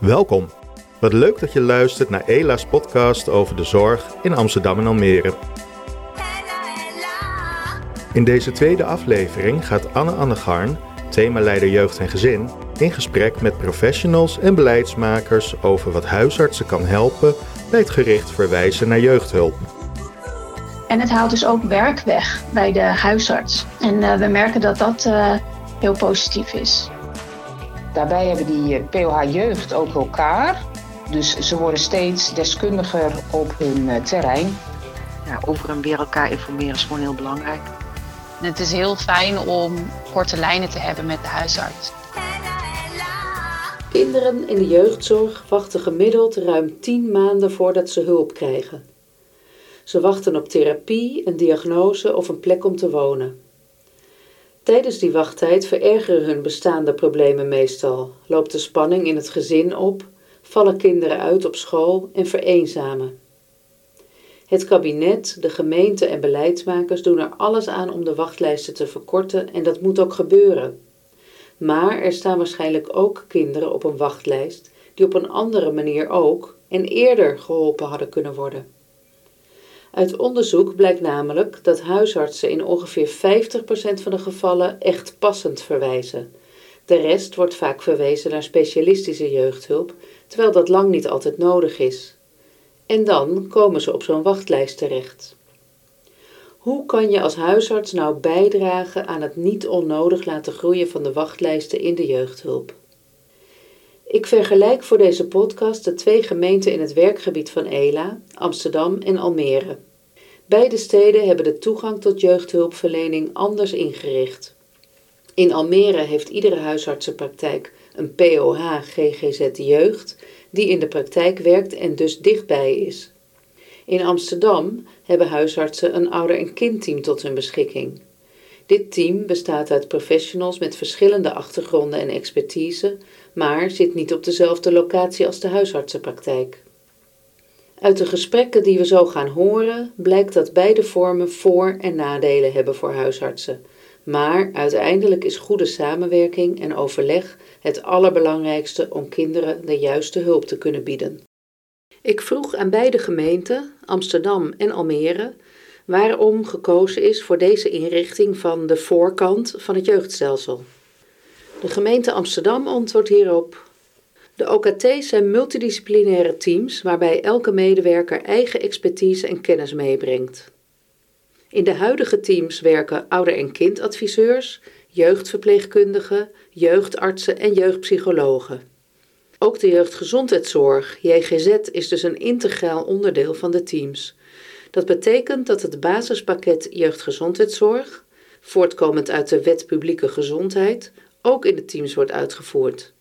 Welkom. Wat leuk dat je luistert naar Ela's podcast over de zorg in Amsterdam en Almere. In deze tweede aflevering gaat Anne Annegarn, themaleider jeugd en gezin, in gesprek met professionals en beleidsmakers over wat huisartsen kan helpen bij het gericht verwijzen naar jeugdhulp. En het haalt dus ook werk weg bij de huisarts. En uh, we merken dat dat uh, heel positief is. Daarbij hebben die POH Jeugd ook elkaar. Dus ze worden steeds deskundiger op hun terrein. Ja, over en weer elkaar informeren is gewoon heel belangrijk. En het is heel fijn om korte lijnen te hebben met de huisarts. Kinderen in de jeugdzorg wachten gemiddeld ruim 10 maanden voordat ze hulp krijgen. Ze wachten op therapie, een diagnose of een plek om te wonen. Tijdens die wachttijd verergeren hun bestaande problemen meestal, loopt de spanning in het gezin op, vallen kinderen uit op school en vereenzamen. Het kabinet, de gemeente en beleidsmakers doen er alles aan om de wachtlijsten te verkorten en dat moet ook gebeuren. Maar er staan waarschijnlijk ook kinderen op een wachtlijst die op een andere manier ook en eerder geholpen hadden kunnen worden. Uit onderzoek blijkt namelijk dat huisartsen in ongeveer 50% van de gevallen echt passend verwijzen. De rest wordt vaak verwezen naar specialistische jeugdhulp, terwijl dat lang niet altijd nodig is. En dan komen ze op zo'n wachtlijst terecht. Hoe kan je als huisarts nou bijdragen aan het niet onnodig laten groeien van de wachtlijsten in de jeugdhulp? Ik vergelijk voor deze podcast de twee gemeenten in het werkgebied van ELA, Amsterdam en Almere. Beide steden hebben de toegang tot jeugdhulpverlening anders ingericht. In Almere heeft iedere huisartsenpraktijk een POH GGZ Jeugd die in de praktijk werkt en dus dichtbij is. In Amsterdam hebben huisartsen een ouder- en kindteam tot hun beschikking. Dit team bestaat uit professionals met verschillende achtergronden en expertise, maar zit niet op dezelfde locatie als de huisartsenpraktijk. Uit de gesprekken die we zo gaan horen blijkt dat beide vormen voor- en nadelen hebben voor huisartsen. Maar uiteindelijk is goede samenwerking en overleg het allerbelangrijkste om kinderen de juiste hulp te kunnen bieden. Ik vroeg aan beide gemeenten, Amsterdam en Almere, waarom gekozen is voor deze inrichting van de voorkant van het jeugdstelsel. De gemeente Amsterdam antwoordt hierop de OKT's zijn multidisciplinaire teams waarbij elke medewerker eigen expertise en kennis meebrengt. In de huidige teams werken ouder- en kindadviseurs, jeugdverpleegkundigen, jeugdartsen en jeugdpsychologen. Ook de jeugdgezondheidszorg, JGZ, is dus een integraal onderdeel van de teams. Dat betekent dat het basispakket jeugdgezondheidszorg, voortkomend uit de wet publieke gezondheid, ook in de teams wordt uitgevoerd.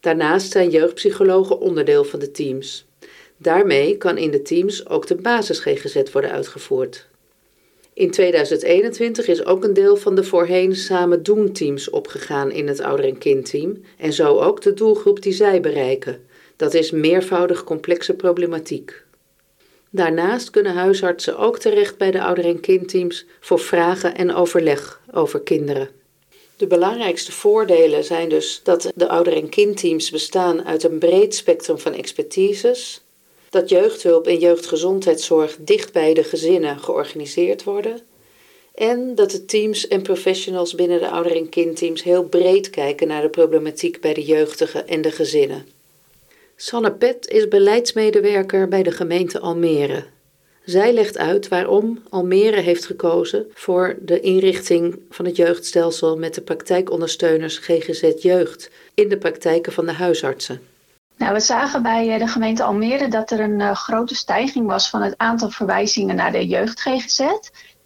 Daarnaast zijn jeugdpsychologen onderdeel van de teams. Daarmee kan in de teams ook de basis GGZ worden uitgevoerd. In 2021 is ook een deel van de voorheen samen doen teams opgegaan in het ouder- en kindteam en zo ook de doelgroep die zij bereiken. Dat is meervoudig complexe problematiek. Daarnaast kunnen huisartsen ook terecht bij de ouder- en kindteams voor vragen en overleg over kinderen. De belangrijkste voordelen zijn dus dat de ouder- en kindteams bestaan uit een breed spectrum van expertises, dat jeugdhulp en jeugdgezondheidszorg dicht bij de gezinnen georganiseerd worden en dat de teams en professionals binnen de ouder- en kindteams heel breed kijken naar de problematiek bij de jeugdigen en de gezinnen. Sanne Pet is beleidsmedewerker bij de gemeente Almere. Zij legt uit waarom Almere heeft gekozen voor de inrichting van het jeugdstelsel met de praktijkondersteuners GGZ Jeugd in de praktijken van de huisartsen. Nou, we zagen bij eh, de gemeente Almere dat er een uh, grote stijging was van het aantal verwijzingen naar de jeugd GGZ.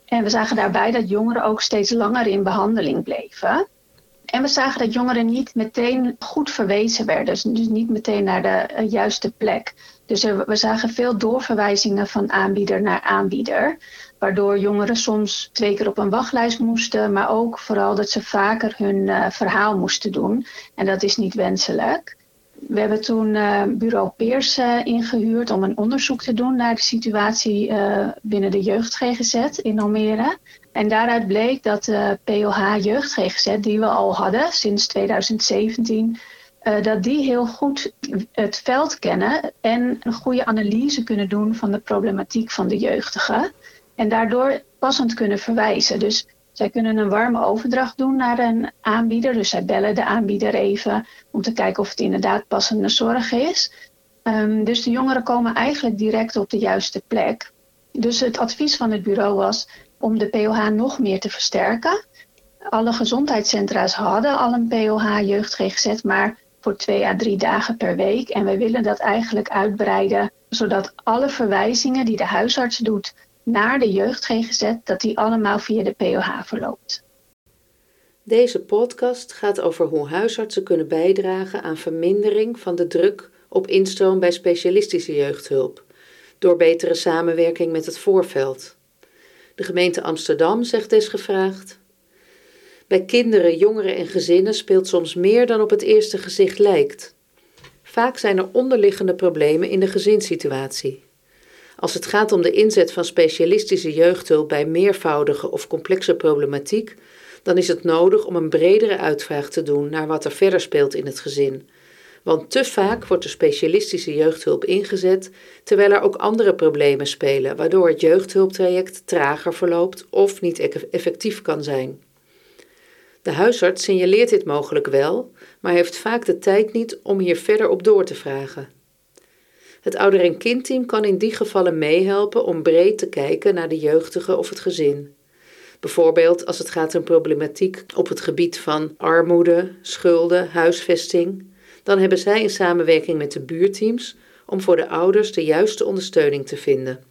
En we zagen daarbij dat jongeren ook steeds langer in behandeling bleven. En we zagen dat jongeren niet meteen goed verwezen werden, dus, niet meteen naar de uh, juiste plek. Dus er, we zagen veel doorverwijzingen van aanbieder naar aanbieder, waardoor jongeren soms twee keer op een wachtlijst moesten, maar ook vooral dat ze vaker hun uh, verhaal moesten doen. En dat is niet wenselijk. We hebben toen uh, bureau Peers uh, ingehuurd om een onderzoek te doen naar de situatie binnen de jeugd GGZ in Almere. En daaruit bleek dat de POH jeugd GGZ, die we al hadden sinds 2017, uh, dat die heel goed het veld kennen en een goede analyse kunnen doen van de problematiek van de jeugdigen. En daardoor passend kunnen verwijzen. Dus zij kunnen een warme overdracht doen naar een aanbieder. Dus zij bellen de aanbieder even om te kijken of het inderdaad passende zorg is. Um, dus de jongeren komen eigenlijk direct op de juiste plek. Dus het advies van het bureau was om de POH nog meer te versterken. Alle gezondheidscentra's hadden al een POH jeugd GGZ, maar voor twee à drie dagen per week. En wij willen dat eigenlijk uitbreiden, zodat alle verwijzingen die de huisarts doet naar de jeugd GGZ, dat die allemaal via de POH verloopt. Deze podcast gaat over hoe huisartsen kunnen bijdragen aan vermindering van de druk op instroom bij specialistische jeugdhulp, door betere samenwerking met het voorveld. De gemeente Amsterdam zegt desgevraagd. Bij kinderen, jongeren en gezinnen speelt soms meer dan op het eerste gezicht lijkt. Vaak zijn er onderliggende problemen in de gezinssituatie. Als het gaat om de inzet van specialistische jeugdhulp bij meervoudige of complexe problematiek, dan is het nodig om een bredere uitvraag te doen naar wat er verder speelt in het gezin. Want te vaak wordt de specialistische jeugdhulp ingezet, terwijl er ook andere problemen spelen, waardoor het jeugdhulptraject trager verloopt of niet effectief kan zijn. De huisarts signaleert dit mogelijk wel, maar heeft vaak de tijd niet om hier verder op door te vragen. Het ouder- en kindteam kan in die gevallen meehelpen om breed te kijken naar de jeugdige of het gezin. Bijvoorbeeld als het gaat om problematiek op het gebied van armoede, schulden, huisvesting. Dan hebben zij in samenwerking met de buurteams om voor de ouders de juiste ondersteuning te vinden.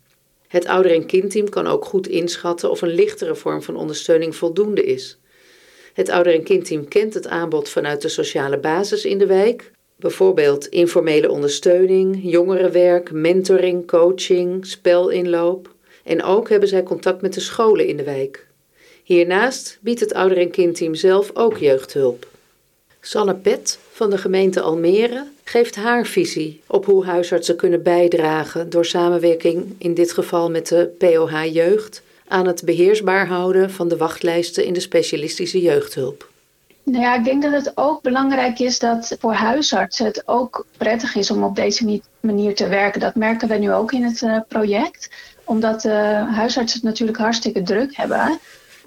Het ouder- en kindteam kan ook goed inschatten of een lichtere vorm van ondersteuning voldoende is. Het ouder- en kindteam kent het aanbod vanuit de sociale basis in de wijk, bijvoorbeeld informele ondersteuning, jongerenwerk, mentoring, coaching, spelinloop. En ook hebben zij contact met de scholen in de wijk. Hiernaast biedt het ouder- en kindteam zelf ook jeugdhulp. Sanne Pet van de gemeente Almere geeft haar visie op hoe huisartsen kunnen bijdragen door samenwerking, in dit geval met de POH Jeugd, aan het beheersbaar houden van de wachtlijsten in de specialistische jeugdhulp? Nou ja, ik denk dat het ook belangrijk is dat voor huisartsen het ook prettig is om op deze manier te werken. Dat merken we nu ook in het uh, project, omdat uh, huisartsen het natuurlijk hartstikke druk hebben.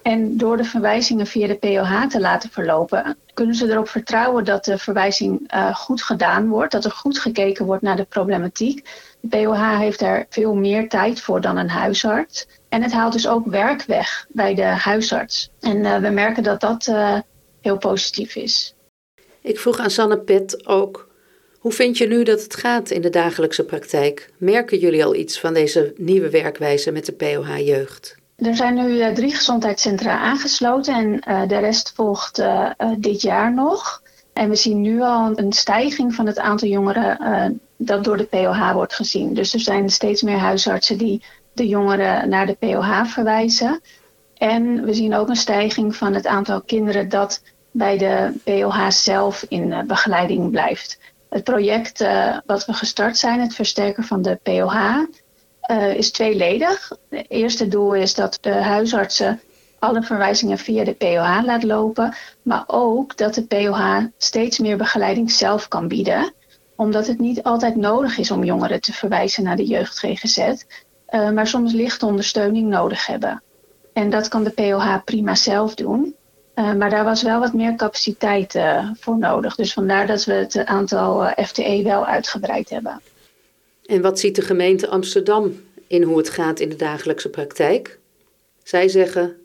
En door de verwijzingen via de POH te laten verlopen, kunnen ze erop vertrouwen dat de verwijzing uh, goed gedaan wordt, dat er goed gekeken wordt naar de problematiek. De POH heeft daar veel meer tijd voor dan een huisarts. En het haalt dus ook werk weg bij de huisarts. En uh, we merken dat dat uh, heel positief is. Ik vroeg aan Sanne Pet ook, hoe vind je nu dat het gaat in de dagelijkse praktijk? Merken jullie al iets van deze nieuwe werkwijze met de POH Jeugd? Er zijn nu uh, drie gezondheidscentra aangesloten en de rest volgt dit jaar nog. En we zien nu al een stijging van het aantal jongeren dat door de POH wordt gezien. Dus er zijn steeds meer huisartsen die de jongeren naar de POH verwijzen. En we zien ook een stijging van het aantal kinderen dat bij de POH zelf in begeleiding blijft. Het project wat we gestart zijn, het versterken van de POH, uh, is tweeledig. Het eerste doel is dat de huisartsen alle verwijzingen via de POH laat lopen, maar ook dat de POH steeds meer begeleiding zelf kan bieden, omdat het niet altijd nodig is om jongeren te verwijzen naar de jeugd GGZ, uh, maar soms lichte ondersteuning nodig hebben. En dat kan de POH prima zelf doen. Uh, maar daar was wel wat meer capaciteit uh, voor nodig. Dus vandaar dat we het aantal FTE wel uitgebreid hebben. En wat ziet de gemeente Amsterdam in hoe het gaat in de dagelijkse praktijk? Zij zeggen: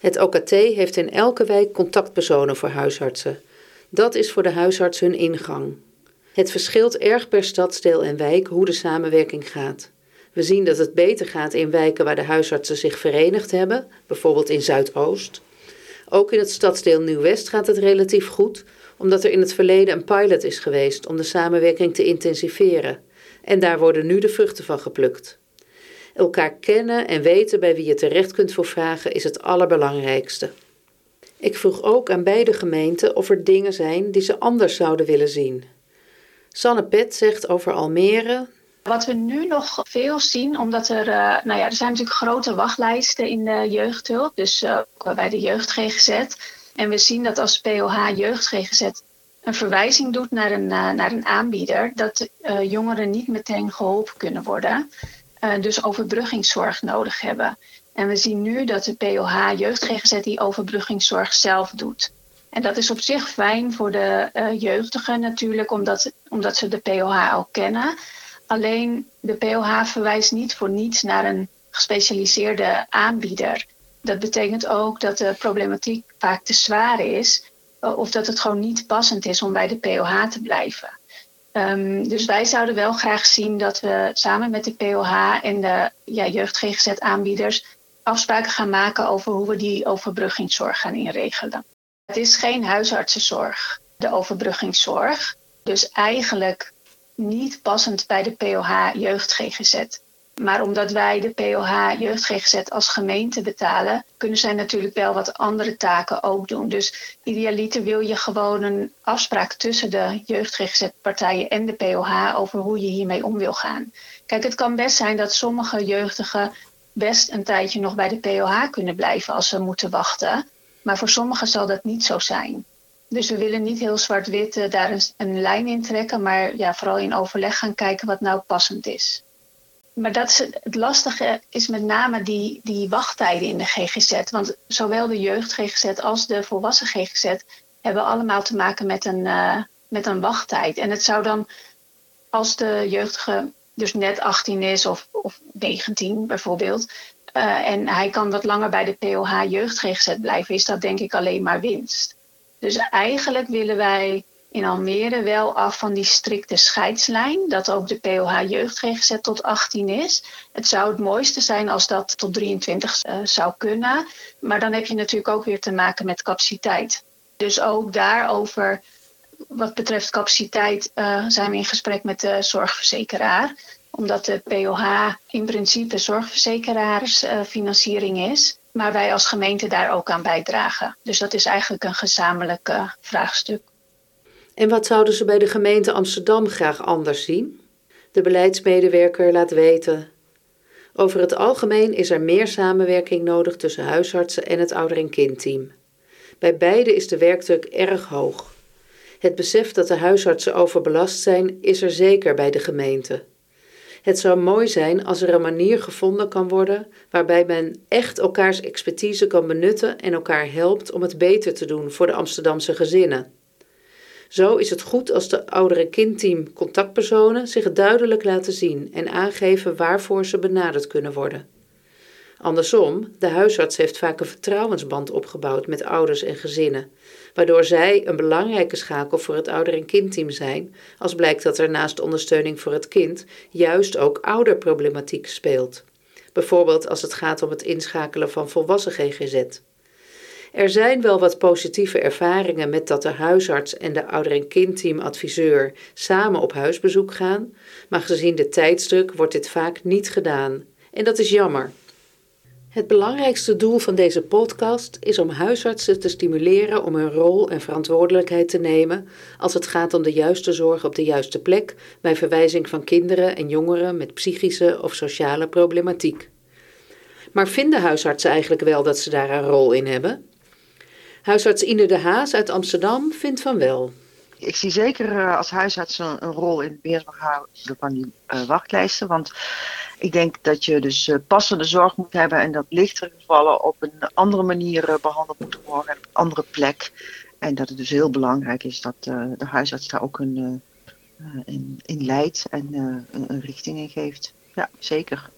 Het OKT heeft in elke wijk contactpersonen voor huisartsen. Dat is voor de huisarts hun ingang. Het verschilt erg per stadsdeel en wijk hoe de samenwerking gaat. We zien dat het beter gaat in wijken waar de huisartsen zich verenigd hebben, bijvoorbeeld in Zuidoost. Ook in het stadsdeel Nieuw-West gaat het relatief goed, omdat er in het verleden een pilot is geweest om de samenwerking te intensiveren. En daar worden nu de vruchten van geplukt. Elkaar kennen en weten bij wie je terecht kunt voor vragen is het allerbelangrijkste. Ik vroeg ook aan beide gemeenten of er dingen zijn die ze anders zouden willen zien. Sanne Pet zegt over Almere. Wat we nu nog veel zien, omdat er, uh, nou ja, er zijn natuurlijk grote wachtlijsten in de jeugdhulp, dus uh, bij de jeugd GGZ. En we zien dat als POH jeugd GGZ een verwijzing doet naar een, uh, naar een aanbieder, dat jongeren niet meteen geholpen kunnen worden. Dus overbruggingszorg nodig hebben. En we zien nu dat de POH Jeugd GGZ die overbruggingszorg zelf doet. En dat is op zich fijn voor de jeugdigen natuurlijk, omdat, omdat ze de POH ook kennen. Alleen de POH verwijst niet voor niets naar een gespecialiseerde aanbieder. Dat betekent ook dat de problematiek vaak te zwaar is eh, of dat het gewoon niet passend is om bij de POH te blijven. Um, dus wij zouden wel graag zien dat we samen met de POH en de ja, jeugd GGZ-aanbieders afspraken gaan maken over hoe we die overbruggingszorg gaan inregelen. Het is geen huisartsenzorg, de overbruggingszorg. Dus eigenlijk niet passend bij de POH jeugd GGZ. Maar omdat wij de POH Jeugd GGZ als gemeente betalen, kunnen zij natuurlijk wel wat andere taken ook doen. Dus idealiter wil je gewoon een afspraak tussen de Jeugd GGZ partijen en de POH over hoe je hiermee om wil gaan. Kijk, het kan best zijn dat sommige jeugdigen best een tijdje nog bij de POH kunnen blijven als ze moeten wachten. Maar voor sommigen zal dat niet zo zijn. Dus we willen niet heel zwart-wit uh, daar een, een lijn in trekken, maar ja, vooral in overleg gaan kijken wat nou passend is maar dat het, lastige is met name die, die wachttijden in de GGZ. Want zowel de jeugd GGZ als de volwassen GGZ hebben allemaal te maken met een, uh, met een wachttijd. En het zou dan, als de jeugdige dus net 18 is of, of 19 bijvoorbeeld, uh, en hij kan wat langer bij de POH jeugd GGZ blijven, is dat denk ik alleen maar winst. Dus eigenlijk willen wij in Almere wel af van die strikte scheidslijn. Dat ook de POH Jeugd tot 18 is. Het zou het mooiste zijn als dat tot 23 uh, eh, zou kunnen. Maar dan heb je natuurlijk ook weer te maken met capaciteit. Dus ook daarover, wat betreft capaciteit, uh, zijn we in gesprek met de zorgverzekeraar. Omdat de POH in principe zorgverzekeraarsfinanciering uh, is. Maar wij als gemeente daar ook aan bijdragen. Dus dat is eigenlijk een gezamenlijk vraagstuk. En wat zouden ze bij de gemeente Amsterdam graag anders zien? De beleidsmedewerker laat weten. Over het algemeen is er meer samenwerking nodig tussen huisartsen en het ouder- en kindteam. Bij beide is de werkdruk erg hoog. Het besef dat de huisartsen overbelast zijn, is er zeker bij de gemeente. Het zou mooi zijn als er een manier gevonden kan worden waarbij men echt elkaars expertise kan benutten en elkaar helpt om het beter te doen voor de Amsterdamse gezinnen. Zo is het goed als de oudere kindteam contactpersonen zich duidelijk laten zien en aangeven waarvoor ze benaderd kunnen worden. Andersom, de huisarts heeft vaak een vertrouwensband opgebouwd met ouders en gezinnen, waardoor zij een belangrijke schakel voor het ouder- en kindteam zijn, als blijkt dat er naast ondersteuning voor het kind juist ook ouderproblematiek speelt. Bijvoorbeeld als het gaat om het inschakelen van volwassen GGZ. Er zijn wel wat positieve ervaringen met dat de huisarts en de ouder- en kindteamadviseur samen op huisbezoek gaan, maar gezien de tijdsdruk wordt dit vaak niet gedaan. En dat is jammer. Het belangrijkste doel van deze podcast is om huisartsen te stimuleren om hun rol en verantwoordelijkheid te nemen als het gaat om de juiste zorg op de juiste plek bij verwijzing van kinderen en jongeren met psychische of sociale problematiek. Maar vinden huisartsen eigenlijk wel dat ze daar een rol in hebben? Huisarts Ine de Haas uit Amsterdam vindt van wel. Ik zie zeker uh, als huisarts een, een, rol in het beheersbehouden van die uh, wachtlijsten. Want ik denk dat je dus uh, passende zorg moet hebben en dat lichtere gevallen op een andere manier behandeld moeten worden, op een andere plek. En dat het dus heel belangrijk is dat de huisarts daar ook een, in, in leidt en een, een richting in geeft. Ja, zeker.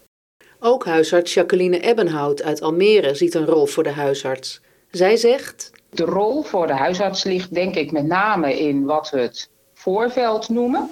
Ook huisarts Jacqueline Ebbenhout uit Almere ziet een rol voor de huisarts. Zij zegt: De rol voor de huisarts ligt denk ik met name in wat we het voorveld noemen.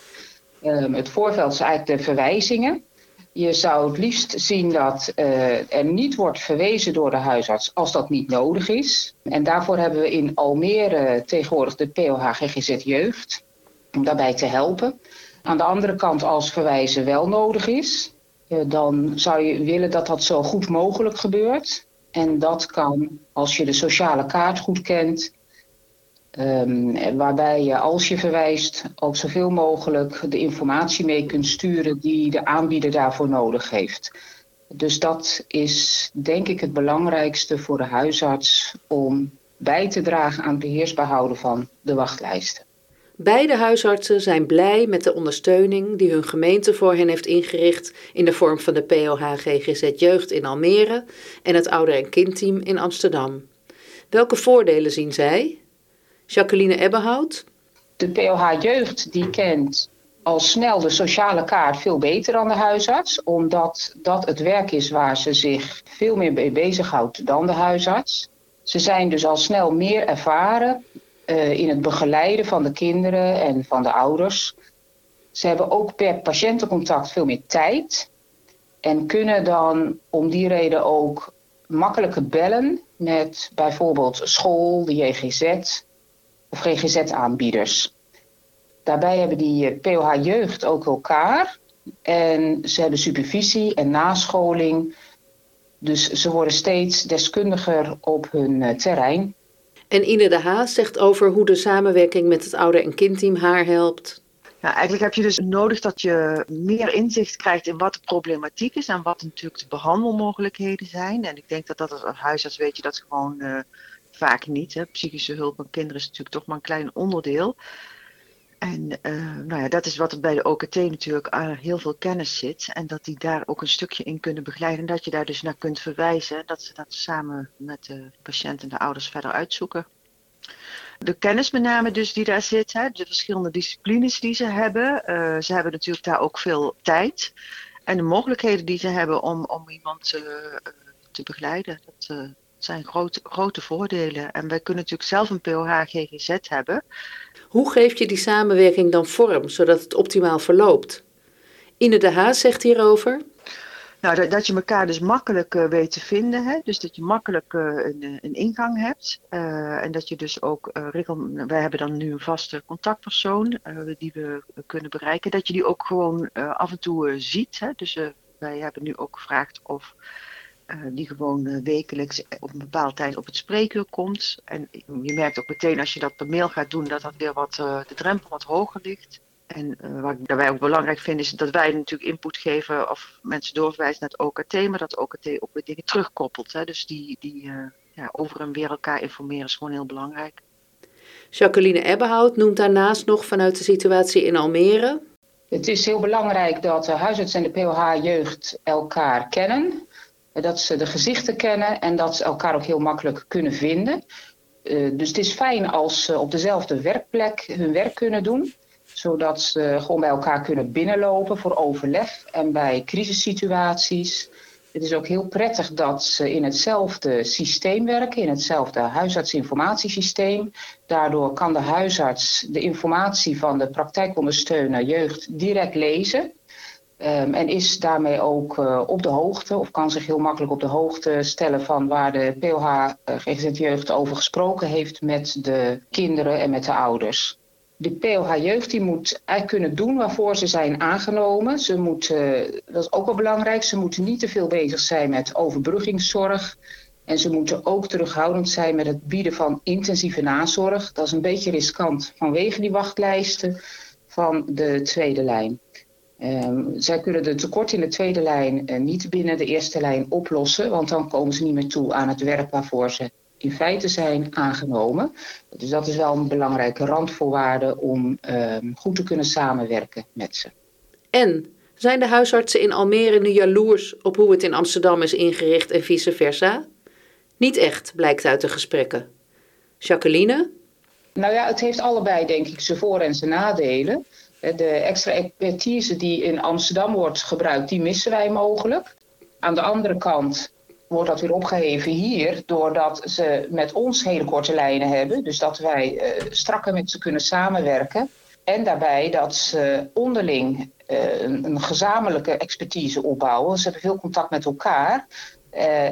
Um, het voorveld is eigenlijk de verwijzingen. Je zou het liefst zien dat uh, er niet wordt verwezen door de huisarts als dat niet nodig is. En daarvoor hebben we in Almere tegenwoordig de POH GGZ Jeugd om daarbij te helpen. Aan de andere kant, als verwijzen wel nodig is, uh, dan zou je willen dat dat zo goed mogelijk gebeurt. En dat kan, als je de sociale kaart goed kent, um, waarbij je als je verwijst ook zoveel mogelijk de informatie mee kunt sturen die de aanbieder daarvoor nodig heeft. Dus dat is denk ik het belangrijkste voor de huisarts om bij te dragen aan het beheersbaar houden van de wachtlijsten. Beide huisartsen zijn blij met de ondersteuning die hun gemeente voor hen heeft ingericht in de vorm van de POH GGZ Jeugd in Almere en het ouder- en kindteam in Amsterdam. Welke voordelen zien zij? Jacqueline Ebbehout. De POH Jeugd die kent al snel de sociale kaart veel beter dan de huisarts, omdat dat het werk is waar ze zich veel meer mee bezighoudt dan de huisarts. Ze zijn dus al snel meer ervaren in het begeleiden van de kinderen en van de ouders. Ze hebben ook per patiëntencontact veel meer tijd en kunnen dan om die reden ook makkelijker bellen met bijvoorbeeld school, de JGZ of GGZ-aanbieders. Daarbij hebben die POH Jeugd ook elkaar en ze hebben supervisie en nascholing. Dus ze worden steeds deskundiger op hun uh, terrein. En Ine de Haas zegt over hoe de samenwerking met het ouder- en kindteam haar helpt. Ja, eigenlijk heb je dus nodig dat je meer inzicht krijgt in wat de problematiek is en wat natuurlijk de behandelmogelijkheden zijn. En ik denk dat dat als huisarts weet je dat gewoon uh, vaak niet. Hè. Psychische hulp aan kinderen is natuurlijk toch maar een klein onderdeel. En uh, nou ja, dat is wat er bij de OKT natuurlijk uh, heel veel kennis zit. En dat die daar ook een stukje in kunnen begeleiden. En dat je daar dus naar kunt verwijzen. Dat ze dat samen met de patiënt en de ouders verder uitzoeken. De kennis met name dus die daar zit. Hè, de verschillende disciplines die ze hebben. Uh, ze hebben natuurlijk daar ook veel tijd. En de mogelijkheden die ze hebben om, om iemand te begeleiden. Dat zijn grote, grote voordelen. En wij kunnen natuurlijk zelf een POH-GGZ hebben. Hoe geef je die samenwerking dan vorm, zodat het optimaal verloopt? Ine de Haas zegt hierover. Nou, dat, dat je elkaar dus makkelijk uh, weet te vinden. Hè? Dus dat je makkelijk uh, een, een, ingang hebt. En dat je dus ook. Wij hebben dan nu een vaste contactpersoon die we kunnen bereiken. Dat je die ook gewoon af en toe ziet. Hè? Dus wij hebben nu ook gevraagd of uh, die gewoon uh, wekelijks op een bepaalde tijd op het spreekuur komt. En je merkt ook meteen als je dat per mail gaat doen, dat dat weer wat, uh, de drempel wat hoger ligt. En wat ik daarbij ook belangrijk vind, is dat wij natuurlijk input geven of mensen doorverwijzen naar het OKT, maar dat OKT ook weer dingen terugkoppelt. Hè. Dus die, die ja, over en weer elkaar informeren is gewoon heel belangrijk. Jacqueline Ebbehout noemt daarnaast nog vanuit de situatie in Almere. Het is heel belangrijk dat de huisarts en de POH-jeugd elkaar kennen dat ze de gezichten kennen en dat ze elkaar ook heel makkelijk kunnen vinden. Uh, dus het is fijn als ze op dezelfde werkplek hun werk kunnen doen. Zodat ze gewoon bij elkaar kunnen binnenlopen voor overleg en bij crisissituaties. Het is ook heel prettig dat ze in hetzelfde systeem werken, in hetzelfde huisartsinformatiesysteem. Daardoor kan de huisarts de informatie van de praktijkondersteuner jeugd direct lezen. Um, en is daarmee ook uh, op de hoogte, of kan zich heel makkelijk op de hoogte stellen van waar de POH uh, GGZ Jeugd over gesproken heeft met de kinderen en met de ouders. De POH Jeugd die moet eigenlijk kunnen doen waarvoor ze zijn aangenomen. Ze moeten, uh, dat is ook wel belangrijk, ze moeten niet te veel bezig zijn met overbruggingszorg. En ze moeten ook terughoudend zijn met het bieden van intensieve nazorg. Dat is een beetje riskant vanwege die wachtlijsten van de tweede lijn. Um, zij kunnen de tekort in de tweede lijn uh, niet binnen de eerste lijn oplossen, want dan komen ze niet meer toe aan het werk waarvoor ze in feite zijn aangenomen. Dus dat is wel een belangrijke randvoorwaarde om um, goed te kunnen samenwerken met ze. En zijn de huisartsen in Almere nu jaloers op hoe het in Amsterdam is ingericht en vice versa? Niet echt, blijkt uit de gesprekken. Jacqueline? Nou ja, het heeft allebei, denk ik, zijn voor- en zijn nadelen. De extra expertise die in Amsterdam wordt gebruikt, die missen wij mogelijk. Aan de andere kant wordt dat weer opgeheven hier, doordat ze met ons hele korte lijnen hebben. Dus dat wij uh, strakker met ze kunnen samenwerken. En daarbij dat ze onderling uh, een, gezamenlijke expertise opbouwen. Ze hebben veel contact met elkaar.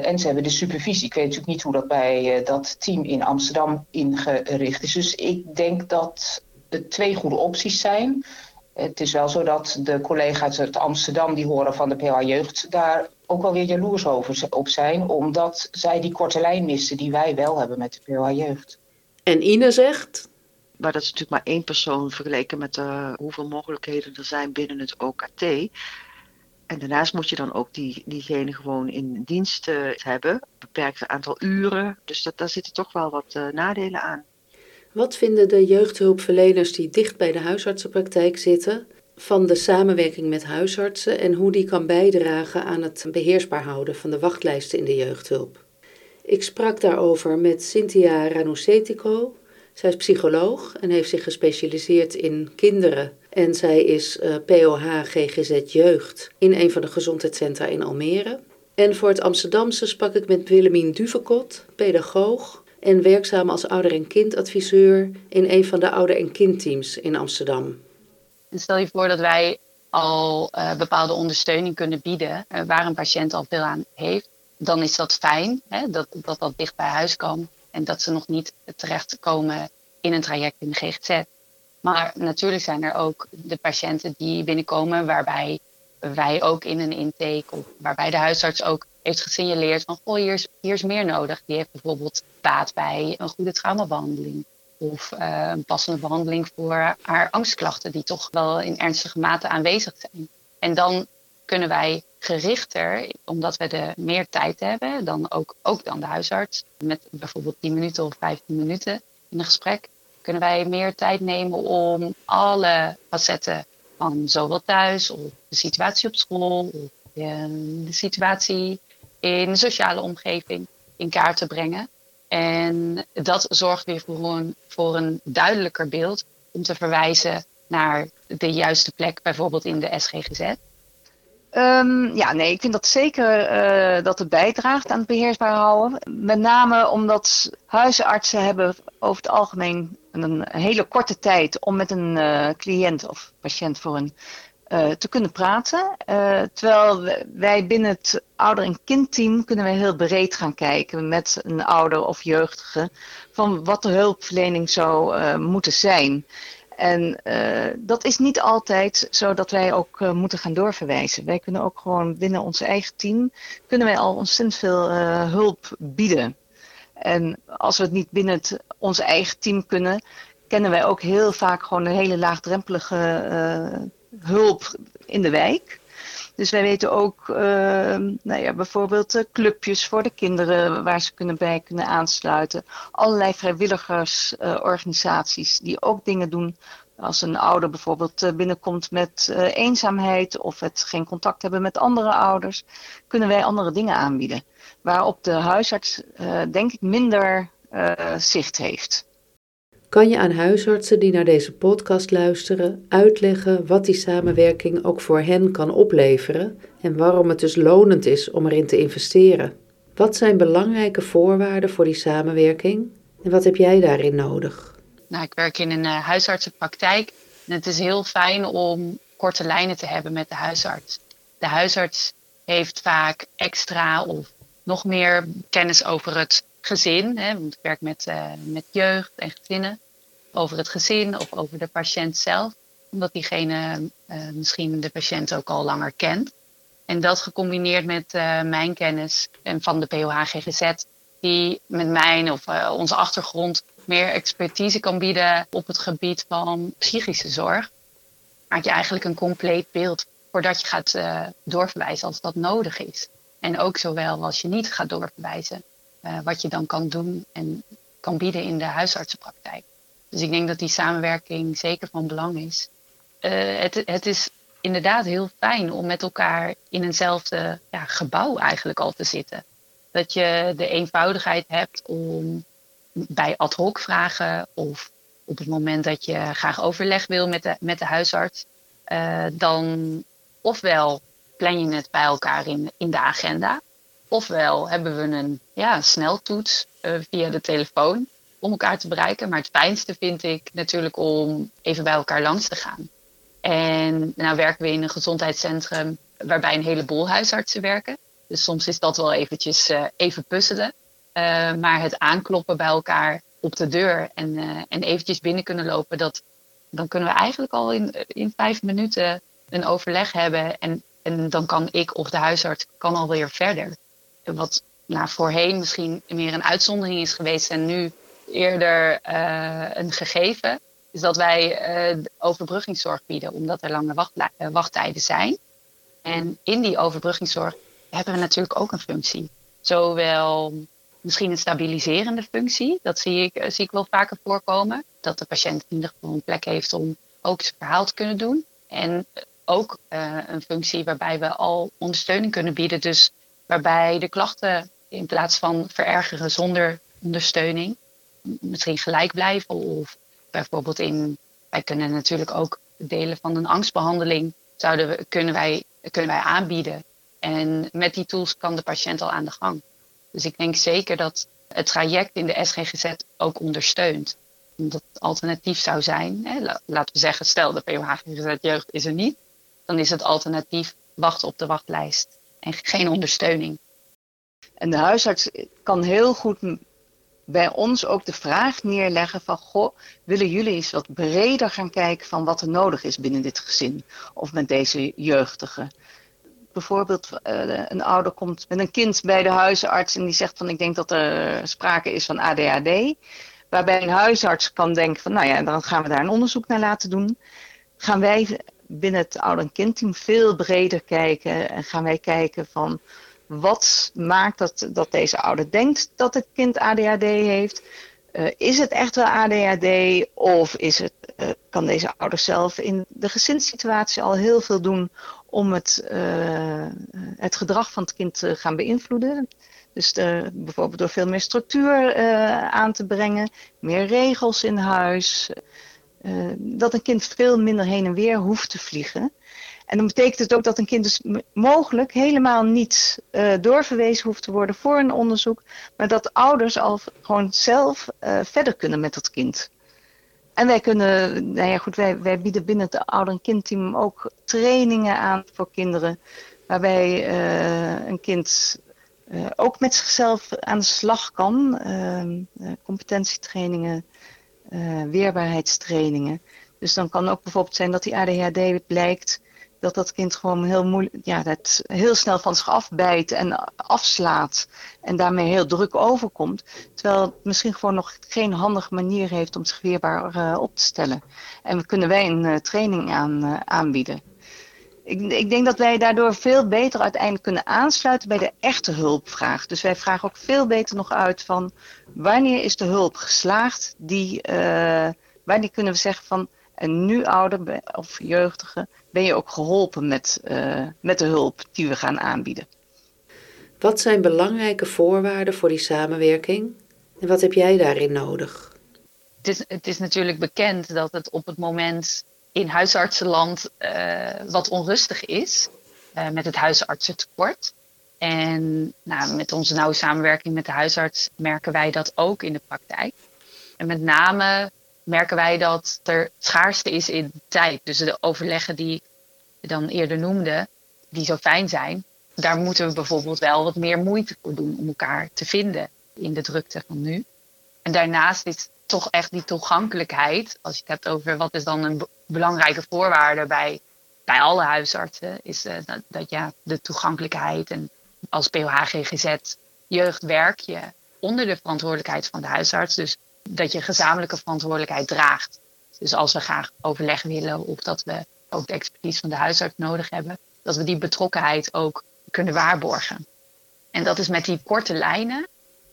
En ze hebben de supervisie. Ik weet natuurlijk niet hoe dat bij dat team in Amsterdam ingericht is. Dus ik denk dat het twee goede opties zijn. Het is wel zo dat de collega's uit Amsterdam die horen van de PH Jeugd daar ook wel weer jaloers over op zijn, omdat zij die korte lijn missen die wij wel hebben met de PH Jeugd. En Ine zegt? Maar dat is natuurlijk maar één persoon vergeleken met uh, hoeveel mogelijkheden er zijn binnen het OKT. En daarnaast moet je dan ook die, diegene gewoon in dienst uh, hebben, beperkt aantal uren. Dus dat, daar zitten toch wel wat uh, nadelen aan. Wat vinden de jeugdhulpverleners die dicht bij de huisartsenpraktijk zitten van de samenwerking met huisartsen en hoe die kan bijdragen aan het beheersbaar houden van de wachtlijsten in de jeugdhulp? Ik sprak daarover met Cynthia Ranusetico. Zij is psycholoog en heeft zich gespecialiseerd in kinderen. En zij is uh, POH GGZ Jeugd in een van de gezondheidscentra in Almere. En voor het Amsterdamse sprak ik met Willemien Duvekot, pedagoog en werkzaam als ouder- en kindadviseur in een van de ouder- en kindteams in Amsterdam. stel je voor dat wij al uh, bepaalde ondersteuning kunnen bieden uh, waar een patiënt al veel aan heeft dan is dat fijn hè, dat, dat dat dicht bij huis kan en dat ze nog niet terechtkomen in een traject in de GGZ. Maar natuurlijk zijn er ook de patiënten die binnenkomen waarbij wij ook in een intake of waarbij de huisarts ook heeft gesignaleerd van goh, hier is, hier is meer nodig. Die heeft bijvoorbeeld baat bij een goede traumabehandeling of uh, een passende behandeling voor haar angstklachten die toch wel in ernstige mate aanwezig zijn. En dan kunnen wij gerichter, omdat we er meer tijd hebben dan ook, ook dan de huisarts, met bijvoorbeeld 10 minuten of 15 minuten in een gesprek, kunnen wij meer tijd nemen om alle facetten van zowel thuis of de situatie op school of de, situatie in de sociale omgeving in kaart te brengen. En dat zorgt weer voor een, voor een duidelijker beeld om te verwijzen naar de juiste plek, bijvoorbeeld in de SGGZ. Um, ja, nee, ik vind dat zeker uh, dat het bijdraagt aan het beheersbaar houden. Met name omdat huisartsen hebben over het algemeen een hele korte tijd om met een uh, cliënt of patiënt voor een uh, te kunnen praten. terwijl wij binnen het ouder- en kindteam kunnen we heel breed gaan kijken met een ouder of jeugdige van wat de hulpverlening zou moeten zijn. En dat is niet altijd zo dat wij ook moeten gaan doorverwijzen. Wij kunnen ook gewoon binnen ons eigen team, kunnen wij al ontzettend veel hulp bieden. En als we het niet binnen het, ons eigen team kunnen, kennen wij ook heel vaak gewoon een hele laagdrempelige hulp in de wijk. Dus wij weten ook uh, nou ja, bijvoorbeeld uh, clubjes voor de kinderen waar ze kunnen bij kunnen aansluiten. Allerlei vrijwilligersorganisaties uh, die ook dingen doen als een ouder bijvoorbeeld binnenkomt met eenzaamheid of het geen contact hebben met andere ouders, kunnen wij andere dingen aanbieden. Waarop de huisarts denk ik minder zicht heeft. Kan je aan huisartsen die naar deze podcast luisteren uitleggen wat die samenwerking ook voor hen kan opleveren en waarom het dus lonend is om erin te investeren? Wat zijn belangrijke voorwaarden voor die samenwerking en wat heb jij daarin nodig? Nou, ik werk in een uh, huisartsenpraktijk en het is heel fijn om korte lijnen te hebben met de huisarts. De huisarts heeft vaak extra of nog meer kennis over het gezin, hè, want ik werk met, uh, met jeugd en gezinnen over het gezin of over de patiënt zelf. Omdat diegene uh, misschien de patiënt ook al langer kent. En dat gecombineerd met uh, mijn kennis en van de POH-GGZ, die met mijn of uh, onze achtergrond meer expertise kan bieden op het gebied van psychische zorg, maak je eigenlijk een compleet beeld voordat je gaat doorverwijzen als dat nodig is. En ook zowel als je niet gaat doorverwijzen, wat je dan kan doen en kan bieden in de huisartsenpraktijk. Dus ik denk dat die samenwerking zeker van belang is. Uh, het, het, is inderdaad heel fijn om met elkaar in eenzelfde ja, gebouw eigenlijk al te zitten. Dat je de eenvoudigheid hebt om bij ad hoc vragen of op het moment dat je graag overleg wil met de, met de huisarts, uh, dan ofwel plan je het bij elkaar in, in de agenda, ofwel hebben we een ja, sneltoets uh, via de telefoon om elkaar te bereiken. Maar het fijnste vind ik natuurlijk om even bij elkaar langs te gaan. En nou werken we in een gezondheidscentrum waarbij een heleboel huisartsen werken. Dus soms is dat wel eventjes uh, even puzzelen. Uh, maar het aankloppen bij elkaar op de deur en, uh, en eventjes binnen kunnen lopen, dat, dan kunnen we eigenlijk al in, in vijf minuten een overleg hebben. En, en dan kan ik of de huisarts kan alweer verder. Wat nou, voorheen misschien meer een uitzondering is geweest en nu eerder uh, een gegeven. Is dat wij uh, overbruggingszorg bieden, omdat er lange uh, wachttijden zijn. En in die overbruggingszorg hebben we natuurlijk ook een functie. Zowel misschien een stabiliserende functie. Dat zie ik, eh, zie ik wel vaker voorkomen. Dat de patiënt in ieder geval een plek heeft om ook zijn verhaal te kunnen doen. En ook een functie waarbij we al ondersteuning kunnen bieden. Dus waarbij de klachten in plaats van verergeren zonder ondersteuning, misschien gelijk blijven. Of bijvoorbeeld in, wij kunnen natuurlijk ook delen van een angstbehandeling zouden we, kunnen, wij, kunnen wij aanbieden. En met die tools kan de patiënt al aan de gang. Dus ik denk zeker dat het traject in de SGGZ ook ondersteunt. Omdat het alternatief zou zijn, hè, laten we zeggen, stel de POH-GGZ jeugd is er niet, dan is het alternatief wachten op de wachtlijst en geen ondersteuning. En de huisarts kan heel goed bij ons ook de vraag neerleggen van, goh, willen jullie eens wat breder gaan kijken van wat er nodig is binnen dit gezin of met deze jeugdige? Bijvoorbeeld uh, een ouder komt met een kind bij de huisarts en die zegt van, ik denk dat er sprake is van ADHD. Waarbij een huisarts kan denken van, nou ja, dan gaan we daar een onderzoek naar laten doen. Gaan wij binnen het ouder- en kindteam veel breder kijken en gaan wij kijken van wat maakt dat, dat deze ouder denkt dat het kind ADHD heeft? Uh, is het echt wel ADHD of is het, uh, kan deze ouder zelf in de gezinssituatie al heel veel doen om het, uh, het gedrag van het kind te gaan beïnvloeden? Dus bijvoorbeeld door veel meer structuur aan te brengen, meer regels in huis, dat een kind veel minder heen en weer hoeft te vliegen. En dan betekent het ook dat een kind dus mogelijk helemaal niet uh, doorverwezen hoeft te worden voor een onderzoek, maar dat ouders al gewoon zelf uh, verder kunnen met dat kind. En wij kunnen, nou ja goed, wij, wij bieden binnen het ouder- en kindteam ook trainingen aan voor kinderen, waarbij uh, een kind ook met zichzelf aan de slag kan. Ehm, competentietrainingen, weerbaarheidstrainingen. Dus dan kan ook bijvoorbeeld zijn dat die ADHD blijkt dat dat kind gewoon heel moeilijk, ja, dat heel snel van zich afbijt en afslaat en daarmee heel druk overkomt. Terwijl het misschien gewoon nog geen handige manier heeft om zich weerbaar uh, op te stellen. En we kunnen wij een uh, training aan, uh, aanbieden. Ik, ik, denk dat wij daardoor veel beter uiteindelijk kunnen aansluiten bij de echte hulpvraag. Dus wij vragen ook veel beter nog uit van wanneer is de hulp geslaagd? Die, wanneer kunnen we zeggen van en nu ouder of jeugdige ben je ook geholpen met, uh, met de hulp die we gaan aanbieden. Wat zijn belangrijke voorwaarden voor die samenwerking en wat heb jij daarin nodig? Het is, het is natuurlijk bekend dat het op het moment in huisartsenland uh, wat onrustig is uh, met het huisartsentekort. En nou, met onze nauwe samenwerking met de huisarts merken wij dat ook in de praktijk. En met name merken wij dat er schaarste is in tijd. Dus de overleggen die ik dan eerder noemde, die zo fijn zijn, daar moeten we bijvoorbeeld wel wat meer moeite voor doen om elkaar te vinden in de drukte van nu. En daarnaast is toch echt die toegankelijkheid, als je het hebt over wat is dan een belangrijke voorwaarde bij, bij alle huisartsen, is uh, dat, dat, ja, de toegankelijkheid en als POH-GGZ jeugd werk je onder de verantwoordelijkheid van de huisarts. Dus dat je gezamenlijke verantwoordelijkheid draagt. Dus als we graag overleg willen of dat we ook de expertise van de huisarts nodig hebben, dat we die betrokkenheid ook kunnen waarborgen. En dat is met die korte lijnen,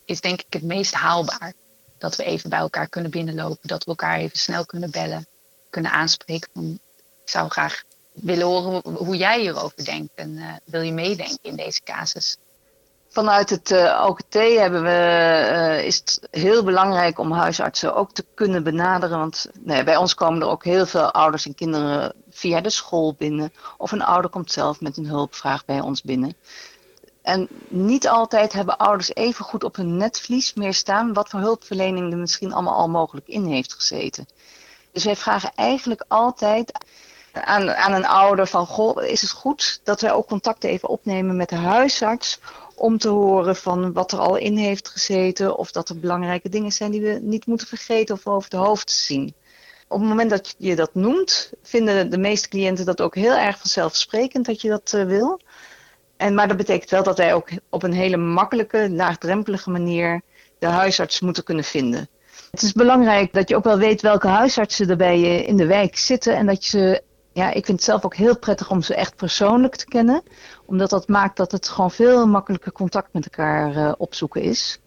is denk ik het meest haalbaar. Dat we even bij elkaar kunnen binnenlopen, dat we elkaar even snel kunnen bellen, kunnen aanspreken ik zou graag willen horen hoe jij hierover denkt en uh, wil je meedenken in deze casus. Vanuit het uh, OKT hebben we, uh, is het heel belangrijk om huisartsen ook te kunnen benaderen. Want bij ons komen er ook heel veel ouders en kinderen via de school binnen. Of een ouder komt zelf met een hulpvraag bij ons binnen. En niet altijd hebben ouders even goed op hun netvlies meer staan wat voor hulpverlening er misschien allemaal al mogelijk in heeft gezeten. Dus wij vragen eigenlijk altijd aan, aan een ouder van, is het goed dat wij ook contact even opnemen met de huisarts om te horen van wat er al in heeft gezeten of dat er belangrijke dingen zijn die we niet moeten vergeten of over het hoofd zien. Op het moment dat je dat noemt, vinden de meeste cliënten dat ook heel erg vanzelfsprekend dat je dat uh, wil. En, maar dat betekent wel dat wij ook op een hele makkelijke, laagdrempelige manier de huisarts moeten kunnen vinden. Het is belangrijk dat je ook wel weet welke huisartsen er bij je in de wijk zitten en dat je ze ja, ik vind het zelf ook heel prettig om ze echt persoonlijk te kennen. Omdat dat maakt dat het gewoon veel makkelijker contact met elkaar uh, opzoeken is.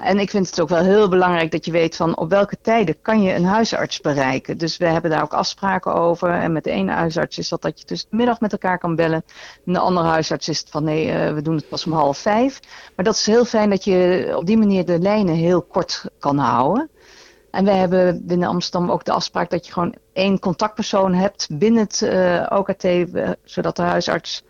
En ik vind het ook wel heel belangrijk dat je weet van op welke tijden kan je een huisarts bereiken. Dus we hebben daar ook afspraken over. En met de ene huisarts is dat dat je tussen middag met elkaar kan bellen. En de andere huisarts is het van nee, uh, we doen het pas om half vijf. Maar dat is heel fijn dat je op die manier de lijnen heel kort kan houden. En wij hebben binnen Amsterdam ook de afspraak dat je gewoon één contactpersoon hebt binnen het uh, OKT, zodat de huisarts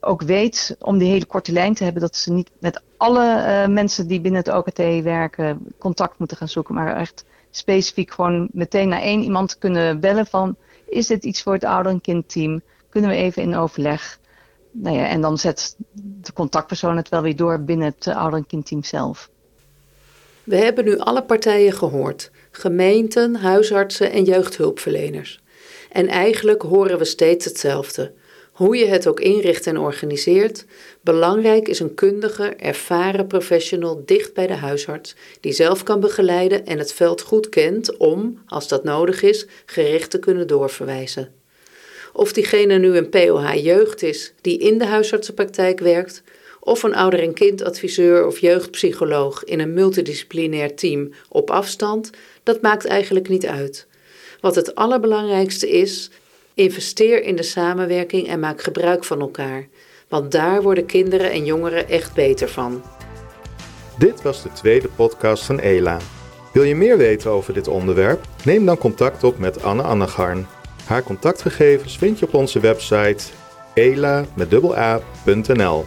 ook weet om die hele korte lijn te hebben, dat ze niet met alle uh, mensen die binnen het OKT werken contact moeten gaan zoeken, maar echt specifiek gewoon meteen naar één iemand kunnen bellen van is dit iets voor het ouder- en kindteam? Kunnen we even in overleg? Nou ja, en dan zet de contactpersoon het wel weer door binnen het ouder- en kindteam zelf. We hebben nu alle partijen gehoord: gemeenten, huisartsen en jeugdhulpverleners. En eigenlijk horen we steeds hetzelfde. Hoe je het ook inricht en organiseert, belangrijk is een kundige, ervaren professional dicht bij de huisarts, die zelf kan begeleiden en het veld goed kent om, als dat nodig is, gericht te kunnen doorverwijzen. Of diegene nu een POH jeugd is die in de huisartsenpraktijk werkt, of een ouder- en kindadviseur of jeugdpsycholoog in een multidisciplinair team op afstand, dat maakt eigenlijk niet uit. Wat het allerbelangrijkste is, investeer in de samenwerking en maak gebruik van elkaar, want daar worden kinderen en jongeren echt beter van. Dit was de tweede podcast van ELA. Wil je meer weten over dit onderwerp? Neem dan contact op met Anne Annegarn. Haar contactgegevens vind je op onze website ela.a.nl.